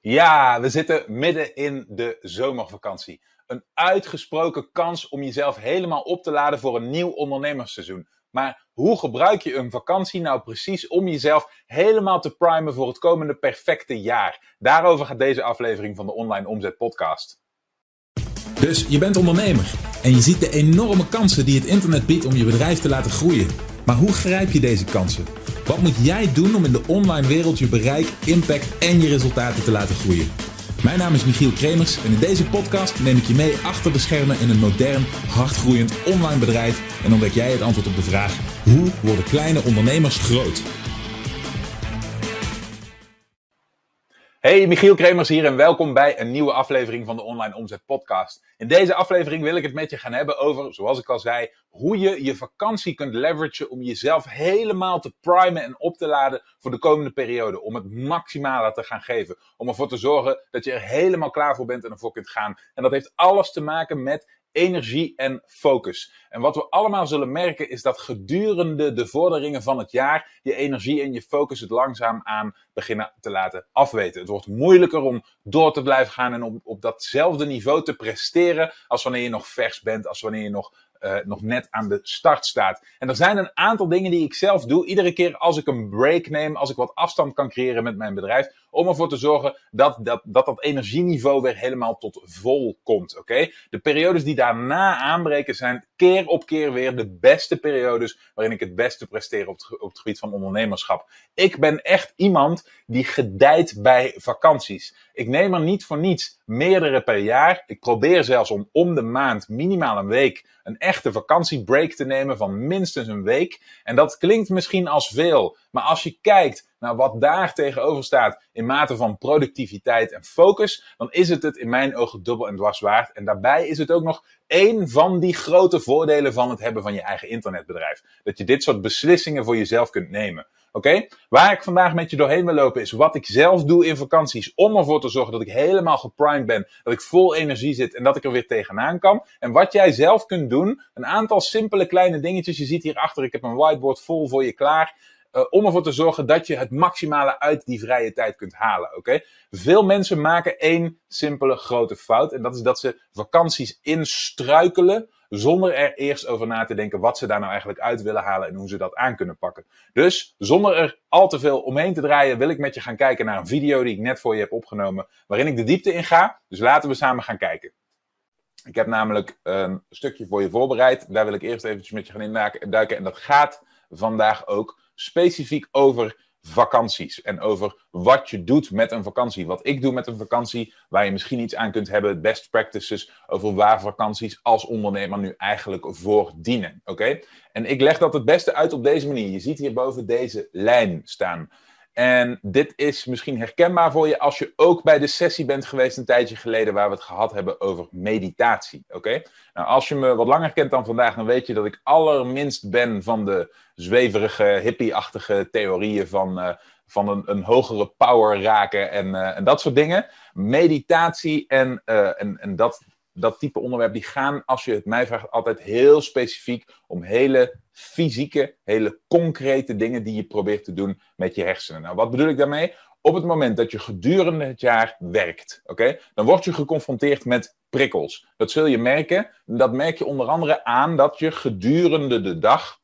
Ja, we zitten midden in de zomervakantie. Een uitgesproken kans om jezelf helemaal op te laden voor een nieuw ondernemersseizoen. Maar hoe gebruik je een vakantie nou precies om jezelf helemaal te primen voor het komende perfecte jaar? Daarover gaat deze aflevering van de Online Omzet Podcast. Dus je bent ondernemer en je ziet de enorme kansen die het internet biedt om je bedrijf te laten groeien. Maar hoe grijp je deze kansen? Wat moet jij doen om in de online wereld je bereik, impact en je resultaten te laten groeien? Mijn naam is Michiel Kremers en in deze podcast neem ik je mee achter de schermen in een modern, hardgroeiend online bedrijf en ontdek jij het antwoord op de vraag: hoe worden kleine ondernemers groot? Hey, Michiel Kremers hier en welkom bij een nieuwe aflevering van de Online Omzet Podcast. In deze aflevering wil ik het met je gaan hebben over, zoals ik al zei, hoe je je vakantie kunt leveragen om jezelf helemaal te primen en op te laden voor de komende periode. Om het maximale te gaan geven. Om ervoor te zorgen dat je er helemaal klaar voor bent en ervoor kunt gaan. En dat heeft alles te maken met energie en focus. En wat we allemaal zullen merken is dat gedurende de vorderingen van het jaar je energie en je focus het langzaam aan beginnen te laten afweten. Het wordt moeilijker om door te blijven gaan en om op datzelfde niveau te presteren als wanneer je nog vers bent, als wanneer je nog uh, nog net aan de start staat. En er zijn een aantal dingen die ik zelf doe. Iedere keer als ik een break neem, als ik wat afstand kan creëren met mijn bedrijf. Om ervoor te zorgen dat dat, dat, dat energieniveau weer helemaal tot vol komt. Oké? De periodes die daarna aanbreken zijn keer op keer weer de beste periodes waarin ik het beste presteer op het, op het gebied van ondernemerschap. Ik ben echt iemand die gedijt bij vakanties. Ik neem er niet voor niets meerdere per jaar. Ik probeer zelfs om om de maand minimaal een week een echte vakantiebreak te nemen van minstens een week. En dat klinkt misschien als veel, maar als je kijkt naar wat daar tegenover staat in mate van productiviteit en focus, dan is het het in mijn ogen dubbel en dwars waard. En daarbij is het ook nog één van die grote voordelen van het hebben van je eigen internetbedrijf. Dat je dit soort beslissingen voor jezelf kunt nemen. Oké? Waar ik vandaag met je doorheen wil lopen is wat ik zelf doe in vakanties. Om ervoor te zorgen dat ik helemaal geprimed ben. Dat ik vol energie zit en dat ik er weer tegenaan kan. En wat jij zelf kunt doen. Een aantal simpele kleine dingetjes. Je ziet hierachter, ik heb een whiteboard vol voor je klaar. Uh, om ervoor te zorgen dat je het maximale uit die vrije tijd kunt halen. Oké? Veel mensen maken één simpele grote fout. En dat is dat ze vakanties instruikelen zonder er eerst over na te denken wat ze daar nou eigenlijk uit willen halen en hoe ze dat aan kunnen pakken. Dus zonder er al te veel omheen te draaien, wil ik met je gaan kijken naar een video die ik net voor je heb opgenomen, waarin ik de diepte in ga. Dus laten we samen gaan kijken. Ik heb namelijk een stukje voor je voorbereid. Daar wil ik eerst eventjes met je gaan induiken. En dat gaat vandaag ook specifiek over vakanties. En over wat je doet met een vakantie. Wat ik doe met een vakantie, waar je misschien iets aan kunt hebben. Best practices over waar vakanties als ondernemer nu eigenlijk voor dienen. Oké? En ik leg dat het beste uit op deze manier. Je ziet hierboven deze lijn staan. En dit is misschien herkenbaar voor je als je ook bij de sessie bent geweest een tijdje geleden waar we het gehad hebben over meditatie. Oké? Nou, als je me wat langer kent dan vandaag, dan weet je dat ik allerminst ben van de zweverige, hippie-achtige theorieën van, uh, van een, een, hogere power raken en, uh, en dat soort dingen. Meditatie en, uh, en, en dat, dat type onderwerp, die gaan, als je het mij vraagt, altijd heel specifiek om hele fysieke, hele concrete dingen die je probeert te doen met je hersenen. Nou, wat bedoel ik daarmee? Op het moment dat je gedurende het jaar werkt, oké, dan word je geconfronteerd met prikkels. Dat zul je merken. Dat merk je onder andere aan dat je gedurende de dag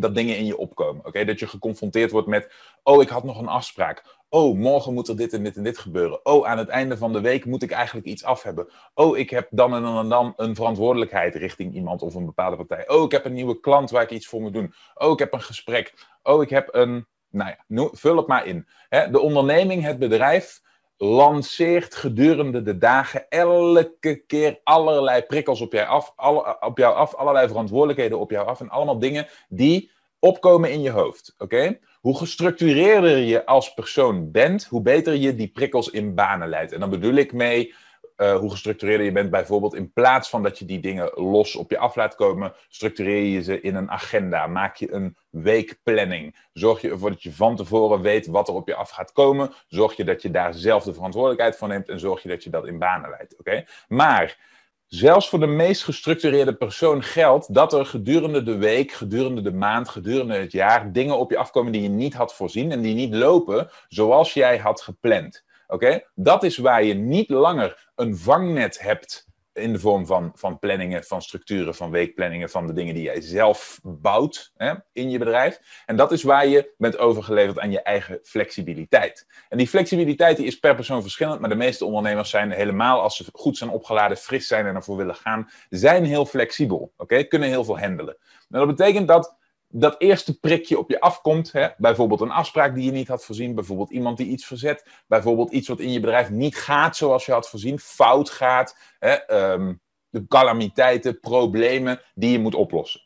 dat dingen in je opkomen. Oké, dat je geconfronteerd wordt met, oh, ik had nog een afspraak. Oh, morgen moet er dit en dit en dit gebeuren. Oh, aan het einde van de week moet ik eigenlijk iets af hebben. Oh, ik heb dan en dan en dan een verantwoordelijkheid richting iemand of een bepaalde partij. Oh, ik heb een nieuwe klant waar ik iets voor moet doen. Oh, ik heb een gesprek. Oh, ik heb een. Nou ja, vul het maar in. De onderneming, het bedrijf, lanceert gedurende de dagen elke keer allerlei prikkels op jou af, alle, op jou af allerlei verantwoordelijkheden op jou af en allemaal dingen die opkomen in je hoofd. Oké? Hoe gestructureerder je als persoon bent, hoe beter je die prikkels in banen leidt. En dan bedoel ik mee uh, hoe gestructureerder je bent. Bijvoorbeeld in plaats van dat je die dingen los op je af laat komen, structureer je ze in een agenda. Maak je een weekplanning. Zorg je ervoor dat je van tevoren weet wat er op je af gaat komen. Zorg je dat je daar zelf de verantwoordelijkheid voor neemt en zorg je dat je dat in banen leidt. Oké? Maar zelfs voor de meest gestructureerde persoon geldt dat er gedurende de week, gedurende de maand, gedurende het jaar dingen op je afkomen die je niet had voorzien en die niet lopen zoals jij had gepland. Oké? Dat is waar je niet langer een vangnet hebt in de vorm van, van planningen, van structuren, van weekplanningen, van de dingen die jij zelf bouwt hè, in je bedrijf. En dat is waar je bent overgeleverd aan je eigen flexibiliteit. En die flexibiliteit die is per persoon verschillend, maar de meeste ondernemers zijn helemaal als ze goed zijn opgeladen, fris zijn en ervoor willen gaan, zijn heel flexibel. Oké, kunnen heel veel handelen. En dat betekent dat dat eerste prikje op je afkomt, hè, bijvoorbeeld een afspraak die je niet had voorzien, bijvoorbeeld iemand die iets verzet, bijvoorbeeld iets wat in je bedrijf niet gaat zoals je had voorzien, fout gaat, hè, ehm, de calamiteiten, problemen die je moet oplossen.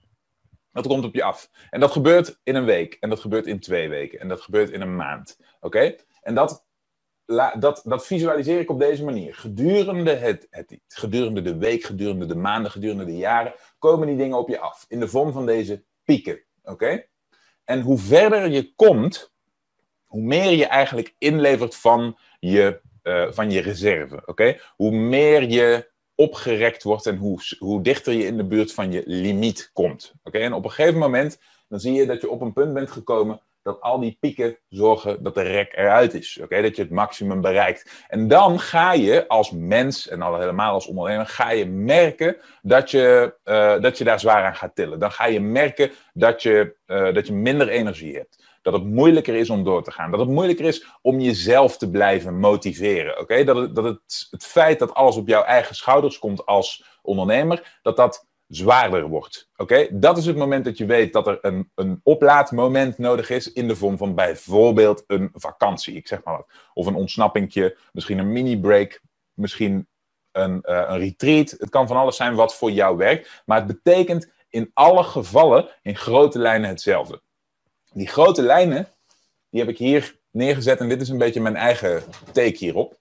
Dat komt op je af. En dat gebeurt in een week, en dat gebeurt in twee weken, en dat gebeurt in een maand. Oké? En dat, dat, dat visualiseer ik op deze manier. Gedurende, het, het, gedurende de week, gedurende de maanden, gedurende de jaren, komen die dingen op je af. In de vorm van deze pieken. Oké? En hoe verder je komt, hoe meer je eigenlijk inlevert van je, uh, van je reserve. Oké? Hoe meer je opgerekt wordt en hoe, hoe dichter je in de buurt van je limiet komt. Oké? En op een gegeven moment dan zie je dat je op een punt bent gekomen dat al die pieken zorgen dat de rek eruit is. Oké, dat je het maximum bereikt. En dan ga je als mens, en al helemaal als ondernemer, ga je merken dat je, uh, dat je daar zwaar aan gaat tillen. Dan ga je merken dat je, uh, dat je minder energie hebt. Dat het moeilijker is om door te gaan. Dat het moeilijker is om jezelf te blijven motiveren. Oké, dat, het, dat het, het feit dat alles op jouw eigen schouders komt als ondernemer, dat dat zwaarder wordt. Oké, dat is het moment dat je weet dat er een, een oplaadmoment nodig is in de vorm van bijvoorbeeld een vakantie, ik zeg maar wat. Of een ontsnappingje, misschien een mini-break, misschien een, uh, een retreat. Het kan van alles zijn wat voor jou werkt, maar het betekent in alle gevallen in grote lijnen hetzelfde. Die grote lijnen, die heb ik hier neergezet en dit is een beetje mijn eigen take hierop.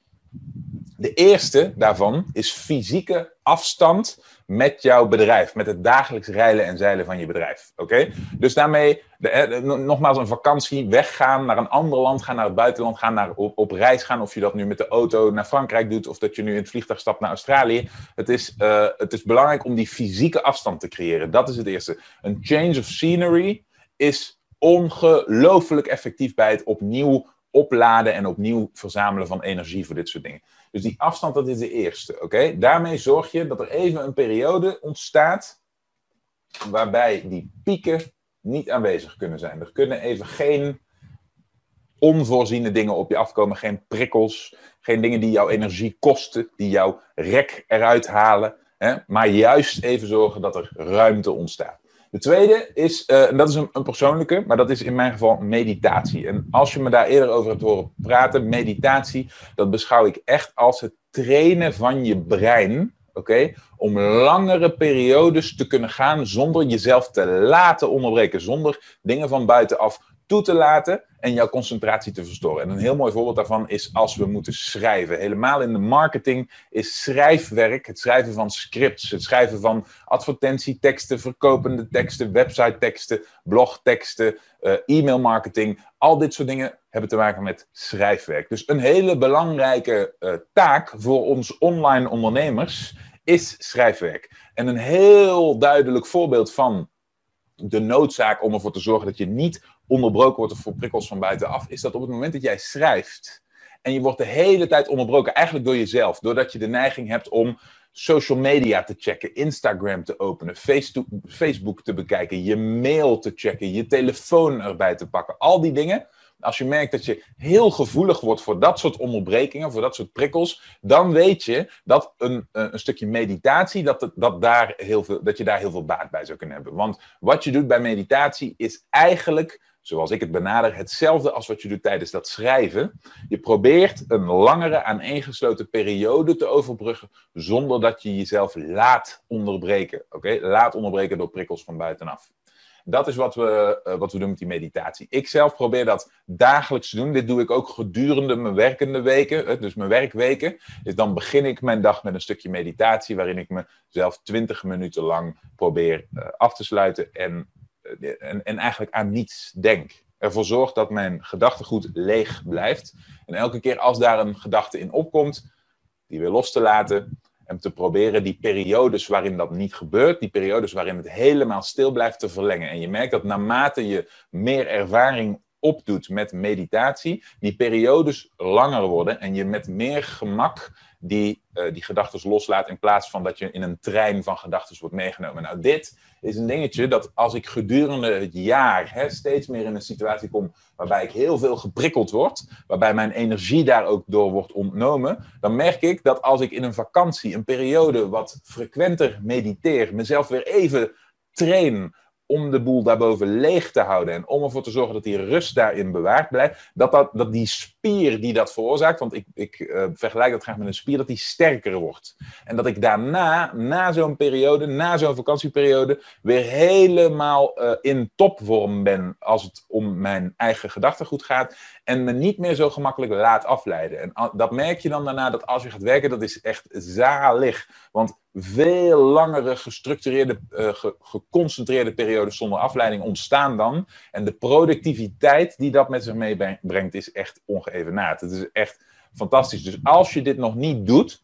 De eerste daarvan is fysieke afstand met jouw bedrijf, met het dagelijks rijden en zeilen van je bedrijf. Oké? Dus daarmee, de, nogmaals, een vakantie, weggaan naar een ander land, gaan naar het buitenland, gaan naar, op, op, reis gaan. Of je dat nu met de auto naar Frankrijk doet, of dat je nu in het vliegtuig stapt naar Australië. Het is, uh, het is belangrijk om die fysieke afstand te creëren. Dat is het eerste. Een change of scenery is ongelooflijk effectief bij het opnieuw opladen en opnieuw verzamelen van energie voor dit soort dingen. Dus die afstand, dat is de eerste. Oké? Daarmee zorg je dat er even een periode ontstaat waarbij die pieken niet aanwezig kunnen zijn. Er kunnen even geen onvoorziene dingen op je afkomen, geen prikkels, geen dingen die jouw energie kosten, die jouw rek eruit halen, hè? maar juist even zorgen dat er ruimte ontstaat. De tweede is, uh, en dat is een, een, persoonlijke, maar dat is in mijn geval meditatie. En als je me daar eerder over hebt horen praten, meditatie, dat beschouw ik echt als het trainen van je brein, oké, om langere periodes te kunnen gaan zonder jezelf te laten onderbreken, zonder dingen van buitenaf toe te laten en jouw concentratie te verstoren. En een heel mooi voorbeeld daarvan is als we moeten schrijven. Helemaal in de marketing is schrijfwerk, het schrijven van scripts, het schrijven van advertentieteksten, verkopende teksten, website-teksten, blogteksten, uh, e-mailmarketing. Al dit soort dingen hebben te maken met schrijfwerk. Dus een hele belangrijke uh, taak voor ons online ondernemers is schrijfwerk. En een heel duidelijk voorbeeld van de noodzaak om ervoor te zorgen dat je niet onderbroken wordt voor prikkels van buitenaf, is dat op het moment dat jij schrijft en je wordt de hele tijd onderbroken, eigenlijk door jezelf, doordat je de neiging hebt om social media te checken, Instagram te openen, Facebook te bekijken, je mail te checken, je telefoon erbij te pakken, al die dingen. Als je merkt dat je heel gevoelig wordt voor dat soort onderbrekingen, voor dat soort prikkels, dan weet je dat een, een stukje meditatie, dat, dat, daar heel veel, dat je daar heel veel baat bij zou kunnen hebben. Want wat je doet bij meditatie is eigenlijk zoals ik het benader, hetzelfde als wat je doet tijdens dat schrijven. Je probeert een langere aaneengesloten periode te overbruggen zonder dat je jezelf laat onderbreken. Oké, laat onderbreken door prikkels van buitenaf. Dat is wat we, uh, wat we doen met die meditatie. Ik zelf probeer dat dagelijks te doen. Dit doe ik ook gedurende mijn werkende weken, dus mijn werkweken. Dus dan begin ik mijn dag met een stukje meditatie, waarin ik mezelf 20 minuten lang probeer uh, af te sluiten en en, en eigenlijk aan niets denk. Ervoor zorgt dat mijn gedachtegoed leeg blijft. En elke keer als daar een gedachte in opkomt, die weer los te laten en te proberen die periodes waarin dat niet gebeurt, die periodes waarin het helemaal stil blijft te verlengen. En je merkt dat naarmate je meer ervaring opdoet met meditatie, die periodes langer worden en je met meer gemak die, uh, die gedachten loslaat in plaats van dat je in een trein van gedachten wordt meegenomen. Nou, dit is een dingetje dat als ik gedurende het jaar hè, steeds meer in een situatie kom waarbij ik heel veel geprikkeld word, waarbij mijn energie daar ook door wordt ontnomen, dan merk ik dat als ik in een vakantie, een periode wat frequenter mediteer, mezelf weer even train om de boel daarboven leeg te houden en om ervoor te zorgen dat die rust daarin bewaard blijft, dat, dat, dat die spier die dat veroorzaakt, want ik, ik uh, vergelijk dat graag met een spier, dat die sterker wordt. En dat ik daarna, na zo'n periode, na zo'n vakantieperiode, weer helemaal uh, in topvorm ben als het om mijn eigen gedachtegoed gaat en me niet meer zo gemakkelijk laat afleiden. En dat merk je dan daarna dat als je gaat werken, dat is echt zalig. Want veel langere, gestructureerde, ge geconcentreerde periodes zonder afleiding ontstaan dan. En de productiviteit die dat met zich meebrengt, is echt ongeëvenaard. Het is echt fantastisch. Dus als je dit nog niet doet,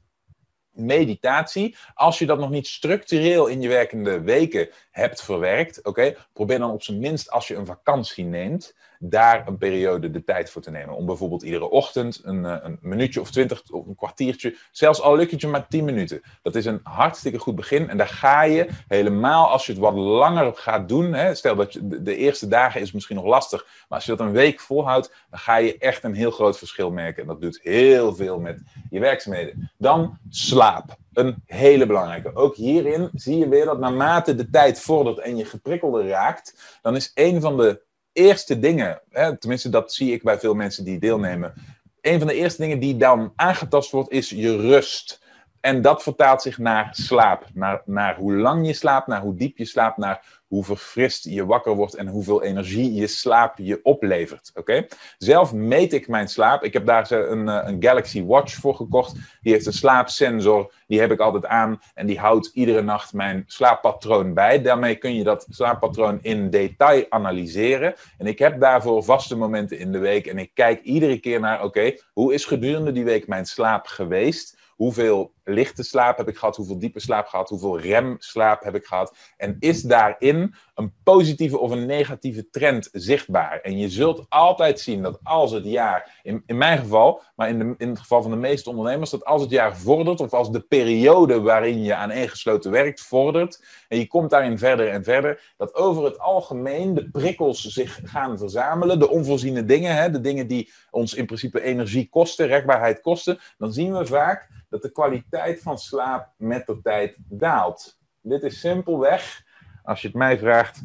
meditatie, als je dat nog niet structureel in je werkende weken hebt verwerkt, oké, probeer dan op zijn minst als je een vakantie neemt, daar een periode de tijd voor te nemen. Om bijvoorbeeld iedere ochtend een, eh, een minuutje of twintig of een kwartiertje, zelfs al lukt het maar tien minuten. Dat is een hartstikke goed begin. En daar ga je helemaal, als je het wat langer gaat doen, hè, stel dat je, de eerste dagen is misschien nog lastig, maar als je dat een week volhoudt, dan ga je echt een heel groot verschil merken. En dat doet heel veel met je werkzaamheden. Dan slaap. Een hele belangrijke. Ook hierin zie je weer dat naarmate de tijd vordert en je geprikkelder raakt, dan is een van de eerste dingen, hè, tenminste dat zie ik bij veel mensen die deelnemen, een van de eerste dingen die dan aangetast wordt is je rust. En dat vertaalt zich naar slaap, naar, naar hoe lang je slaapt, naar hoe diep je slaapt, naar hoe verfrist je wakker wordt en hoeveel energie je slaap je oplevert. Oké? Zelf meet ik mijn slaap. Ik heb daar een, eh, een Galaxy Watch voor gekocht. Die heeft een slaapsensor. Die heb ik altijd aan en die houdt iedere nacht mijn slaappatroon bij. Daarmee kun je dat slaappatroon in detail analyseren. En ik heb daarvoor vaste momenten in de week en ik kijk iedere keer naar: oké, hoe is gedurende die week mijn slaap geweest? Hoeveel lichte slaap heb ik gehad, hoeveel diepe slaap gehad, hoeveel remslaap heb ik gehad. En is daarin een positieve of een negatieve trend zichtbaar? En je zult altijd zien dat als het jaar, in, in mijn geval, maar in, de, in het geval van de meeste ondernemers, dat als het jaar vordert, of als de periode waarin je aan ingesloten werkt vordert, en je komt daarin verder en verder, dat over het algemeen de prikkels zich gaan verzamelen, de onvoorziene dingen, hè, de dingen die ons in principe energie kosten, rekbaarheid kosten, dan zien we vaak dat de kwaliteit van slaap met de tijd daalt. Dit is simpelweg, als je het mij vraagt,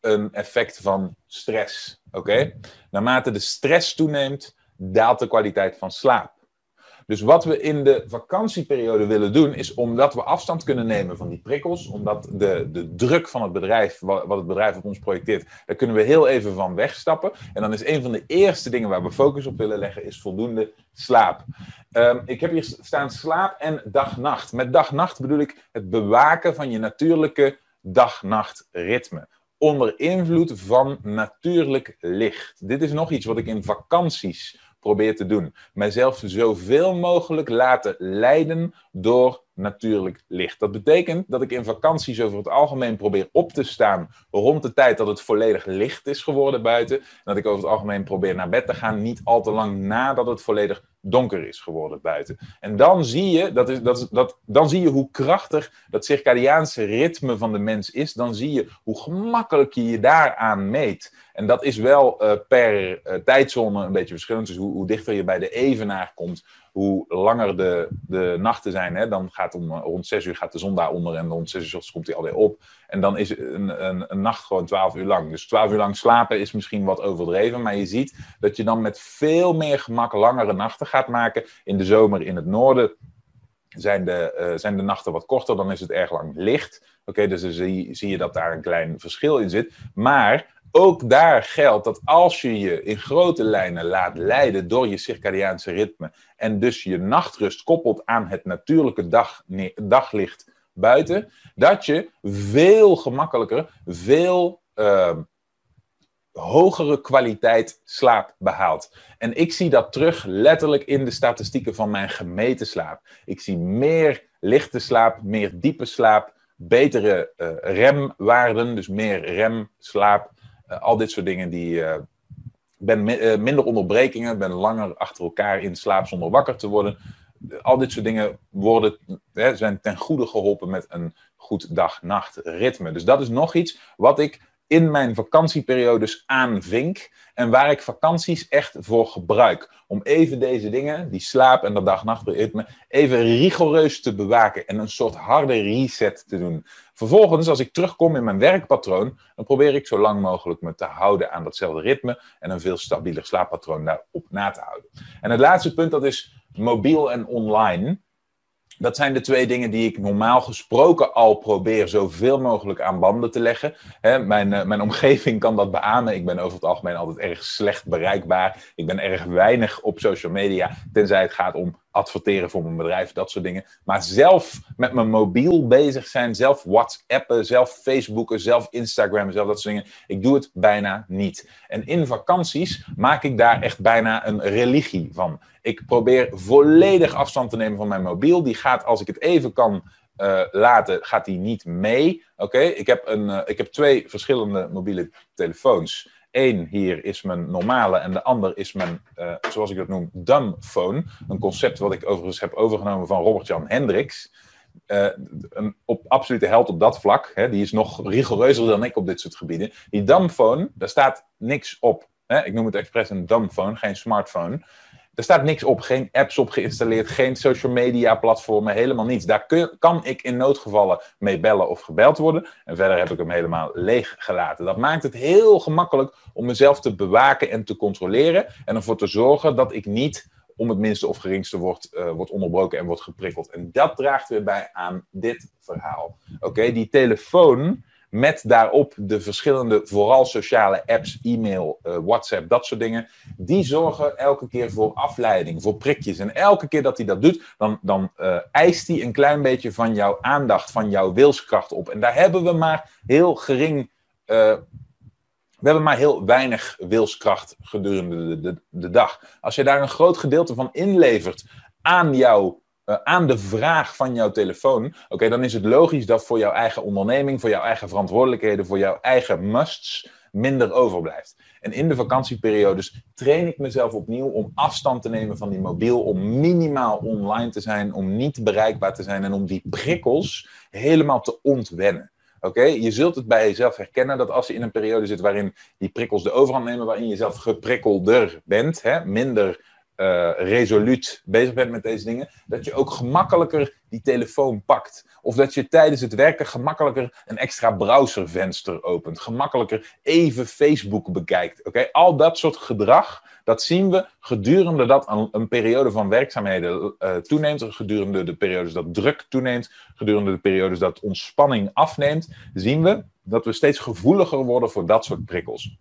een effect van stress. Oké? Naarmate de stress toeneemt, daalt de kwaliteit van slaap. Dus wat we in de vakantieperiode willen doen, is omdat we afstand kunnen nemen van die prikkels, omdat de, de druk van het bedrijf, wat, het bedrijf op ons projecteert, daar kunnen we heel even van wegstappen. En dan is een van de eerste dingen waar we focus op willen leggen, is voldoende slaap. Um, ik heb hier staan slaap en dag-nacht. Met dag-nacht bedoel ik het bewaken van je natuurlijke dag-nacht-ritme onder invloed van natuurlijk licht. Dit is nog iets wat ik in vakanties probeer te doen. Mijzelf zoveel mogelijk laten leiden door natuurlijk licht. Dat betekent dat ik in vakanties over het algemeen probeer op te staan rond de tijd dat het volledig licht is geworden buiten. En dat ik over het algemeen probeer naar bed te gaan, niet al te lang nadat het volledig donker is geworden buiten. En dan zie je, dat is, dat, dat, dan zie je hoe krachtig dat circadiaanse ritme van de mens is. Dan zie je hoe gemakkelijk je je daaraan meet. En dat is wel uh, per uh, tijdzone een beetje verschillend. Dus hoe, hoe dichter je bij de evenaar komt, hoe langer de, de nachten zijn. Hè? Dan gaat om, rond 6 uur gaat de zon daaronder en rond 6 uur komt hij alweer op. En dan is een, een, een nacht gewoon 12 uur lang. Dus 12 uur lang slapen is misschien wat overdreven. Maar je ziet dat je dan met veel meer gemak langere nachten gaat maken. In de zomer in het noorden zijn de, uh, zijn de nachten wat korter, dan is het erg lang licht. Oké, dus dan zie, zie je dat daar een klein verschil in zit. Maar ook daar geldt dat als je je in grote lijnen laat leiden door je circadiaanse ritme en dus je nachtrust koppelt aan het natuurlijke dag, daglicht buiten, dat je veel gemakkelijker, veel uh, hogere kwaliteit slaap behaalt. En ik zie dat terug letterlijk in de statistieken van mijn gemeten slaap. Ik zie meer lichte slaap, meer diepe slaap, betere uh, remwaarden, dus meer remslaap al dit soort dingen die, uh, ben minder onderbrekingen, ben langer achter elkaar in slaap zonder wakker te worden. Al dit soort dingen worden, zijn ten goede geholpen met een goed dag-nacht ritme. Dus dat is nog iets wat ik in mijn vakantieperiodes aanvink en waar ik vakanties echt voor gebruik. Om even deze dingen, die slaap en dat dag-nachtritme, even rigoureus te bewaken en een soort harde reset te doen. Vervolgens, als ik terugkom in mijn werkpatroon, dan probeer ik zo lang mogelijk me te houden aan datzelfde ritme en een veel stabieler slaappatroon daarop na te houden. En het laatste punt, dat is mobiel en online. Dat zijn de twee dingen die ik normaal gesproken al probeer zoveel mogelijk aan banden te leggen. mijn, eh, mijn omgeving kan dat beamen. Ik ben over het algemeen altijd erg slecht bereikbaar. Ik ben erg weinig op social media, tenzij het gaat om adverteren voor mijn bedrijf, dat soort dingen. Maar zelf met mijn mobiel bezig zijn, zelf WhatsAppen, zelf Facebooken, zelf Instagram, zelf dat soort dingen. Ik doe het bijna niet. En in vakanties maak ik daar echt bijna een religie van. Ik probeer volledig afstand te nemen van mijn mobiel. Die gaat, als ik het even kan uh, laten, gaat die niet mee. Oké, ik, heb een, uh, ik heb twee verschillende mobiele telefoons. Eén hier is mijn normale en de ander is mijn, uh, zoals ik dat noem, dumbphone. Een concept wat ik overigens heb overgenomen van Robert-Jan Hendricks. een op, absolute held op dat vlak. Hè, die is nog rigoureuzer dan ik op dit soort gebieden. Die dumbphone, daar staat niks op. Hè? Ik noem het expres een dumbphone, geen smartphone. Er staat niks op, geen apps op geïnstalleerd, geen social media platformen, helemaal niets. Daar kan ik in noodgevallen mee bellen of gebeld worden. En verder heb ik hem helemaal leeg gelaten. Dat maakt het heel gemakkelijk om mezelf te bewaken en te controleren. En ervoor te zorgen dat ik niet om het minste of geringste wordt, uh, wordt onderbroken en wordt geprikkeld. En dat draagt weer bij aan dit verhaal. Oké, die telefoon met daarop de verschillende, vooral sociale apps, e-mail, uh, WhatsApp, dat soort dingen. Die zorgen elke keer voor afleiding, voor prikjes. En elke keer dat hij dat doet, dan, dan uh, eist hij een klein beetje van jouw aandacht, van jouw wilskracht op. En daar hebben we maar heel gering. Uh, we hebben maar heel weinig wilskracht gedurende de, de, de dag. Als je daar een groot gedeelte van inlevert aan jouw uh, aan de vraag van jouw telefoon, oké, dan is het logisch dat voor jouw eigen onderneming, voor jouw eigen verantwoordelijkheden, voor jouw eigen musts minder overblijft. En in de vakantieperiodes train ik mezelf opnieuw om afstand te nemen van die mobiel, om minimaal online te zijn, om niet bereikbaar te zijn en om die prikkels helemaal te ontwennen. Oké, je zult het bij jezelf herkennen dat als je in een periode zit waarin die prikkels de overhand nemen, waarin je zelf geprikkelder bent, hè, minder uh, resoluut bezig bent met deze dingen, dat je ook gemakkelijker die telefoon pakt. Of dat je tijdens het werken gemakkelijker een extra browservenster opent. Gemakkelijker even Facebook bekijkt. Oké, Al dat soort gedrag, dat zien we gedurende dat een, periode van werkzaamheden uh, toeneemt. Gedurende de periodes dat druk toeneemt. Gedurende de periodes dat ontspanning afneemt. Zien we dat we steeds gevoeliger worden voor dat soort prikkels.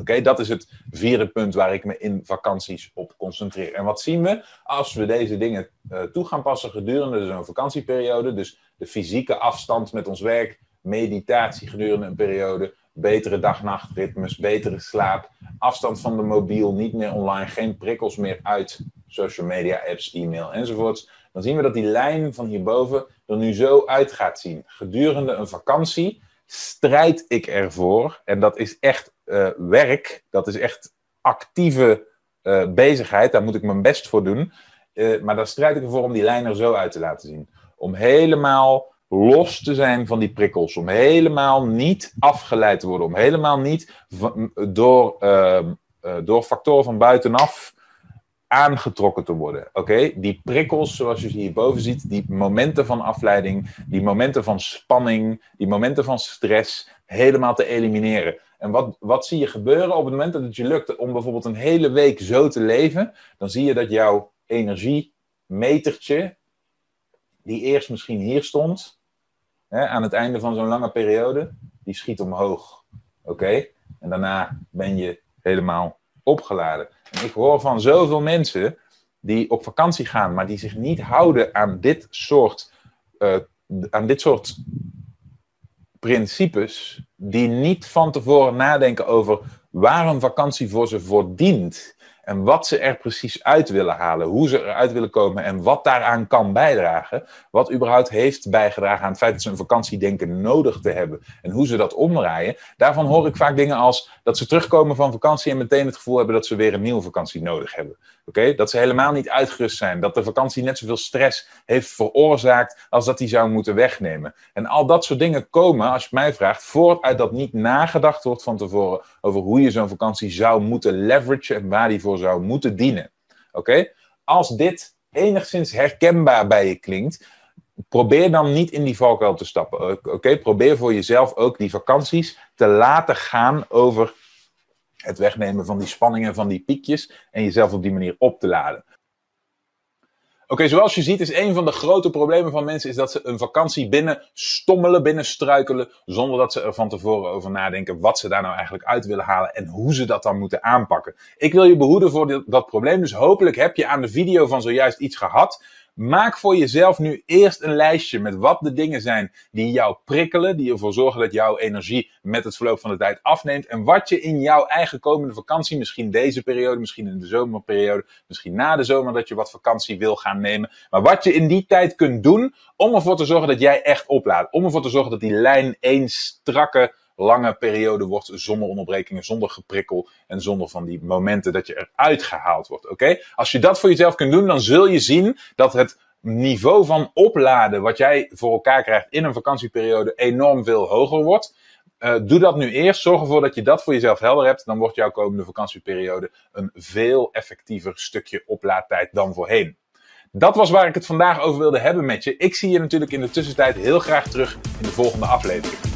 Oké, dat is het vierde punt waar ik me in vakanties op concentreer. En wat zien we als we deze dingen uh, toe gaan passen gedurende zo'n vakantieperiode? Dus de fysieke afstand met ons werk, meditatie gedurende een periode, betere dag-nachtritmes, betere slaap, afstand van de mobiel, niet meer online, geen prikkels meer uit social media apps, e-mail enzovoorts. Dan zien we dat die lijn van hierboven er nu zo uit gaat zien. Gedurende een vakantie strijd ik ervoor, en dat is echt uh, werk, dat is echt actieve uh, bezigheid, daar moet ik mijn best voor doen. Uh, maar daar strijd ik ervoor om die lijn er zo uit te laten zien. Om helemaal los te zijn van die prikkels. Om helemaal niet afgeleid te worden. Om helemaal niet door, ehm, door factoren van buitenaf aangetrokken te worden. Oké, die prikkels, zoals je hierboven ziet, die momenten van afleiding, die momenten van spanning, die momenten van stress, helemaal te elimineren. En wat, wat zie je gebeuren op het moment dat het je lukt om bijvoorbeeld een hele week zo te leven? Dan zie je dat jouw energiemetertje, die eerst misschien hier stond, hè, aan het einde van zo'n lange periode, die schiet omhoog. Oké? En daarna ben je helemaal opgeladen. En ik hoor van zoveel mensen die op vakantie gaan, maar die zich niet houden aan dit soort, uh, aan dit soort principes, die niet van tevoren nadenken over waar een vakantie voor ze voor dient. En wat ze er precies uit willen halen, hoe ze eruit willen komen en wat daaraan kan bijdragen, wat überhaupt heeft bijgedragen aan het feit dat ze een vakantiedenken nodig te hebben en hoe ze dat omdraaien, daarvan hoor ik vaak dingen als dat ze terugkomen van vakantie en meteen het gevoel hebben dat ze weer een nieuwe vakantie nodig hebben. Oké, Dat ze helemaal niet uitgerust zijn, dat de vakantie net zoveel stress heeft veroorzaakt als dat die zou moeten wegnemen. En al dat soort dingen komen, als je mij vraagt, voort uit dat niet nagedacht wordt van tevoren over hoe je zo'n vakantie zou moeten leveragen en waar die voor zou moeten dienen. Oké? Als dit enigszins herkenbaar bij je klinkt, probeer dan niet in die valkuil te stappen. Oké? Probeer voor jezelf ook die vakanties te laten gaan over het wegnemen van die spanningen, van die piekjes en jezelf op die manier op te laden. Oké, zoals je ziet is een van de grote problemen van mensen is dat ze een vakantie binnen stommelen, binnen struikelen, zonder dat ze er van tevoren over nadenken wat ze daar nou eigenlijk uit willen halen en hoe ze dat dan moeten aanpakken. Ik wil je behoeden voor dat probleem, dus hopelijk heb je aan de video van zojuist iets gehad Maak voor jezelf nu eerst een lijstje met wat de dingen zijn die jou prikkelen, die ervoor zorgen dat jouw energie met het verloop van de tijd afneemt. En wat je in jouw eigen komende vakantie, misschien deze periode, misschien in de zomerperiode, misschien na de zomer dat je wat vakantie wil gaan nemen. Maar wat je in die tijd kunt doen om ervoor te zorgen dat jij echt oplaadt. Om ervoor te zorgen dat die lijn één strakke lange periode wordt zonder onderbrekingen, zonder geprikkel en zonder van die momenten dat je eruit gehaald wordt. Oké? Als je dat voor jezelf kunt doen, dan zul je zien dat het niveau van opladen wat jij voor elkaar krijgt in een vakantieperiode enorm veel hoger wordt. Uh, doe dat nu eerst. Zorg ervoor dat je dat voor jezelf helder hebt. Dan wordt jouw komende vakantieperiode een veel effectiever stukje oplaadtijd dan voorheen. Dat was waar ik het vandaag over wilde hebben met je. Ik zie je natuurlijk in de tussentijd heel graag terug in de volgende aflevering.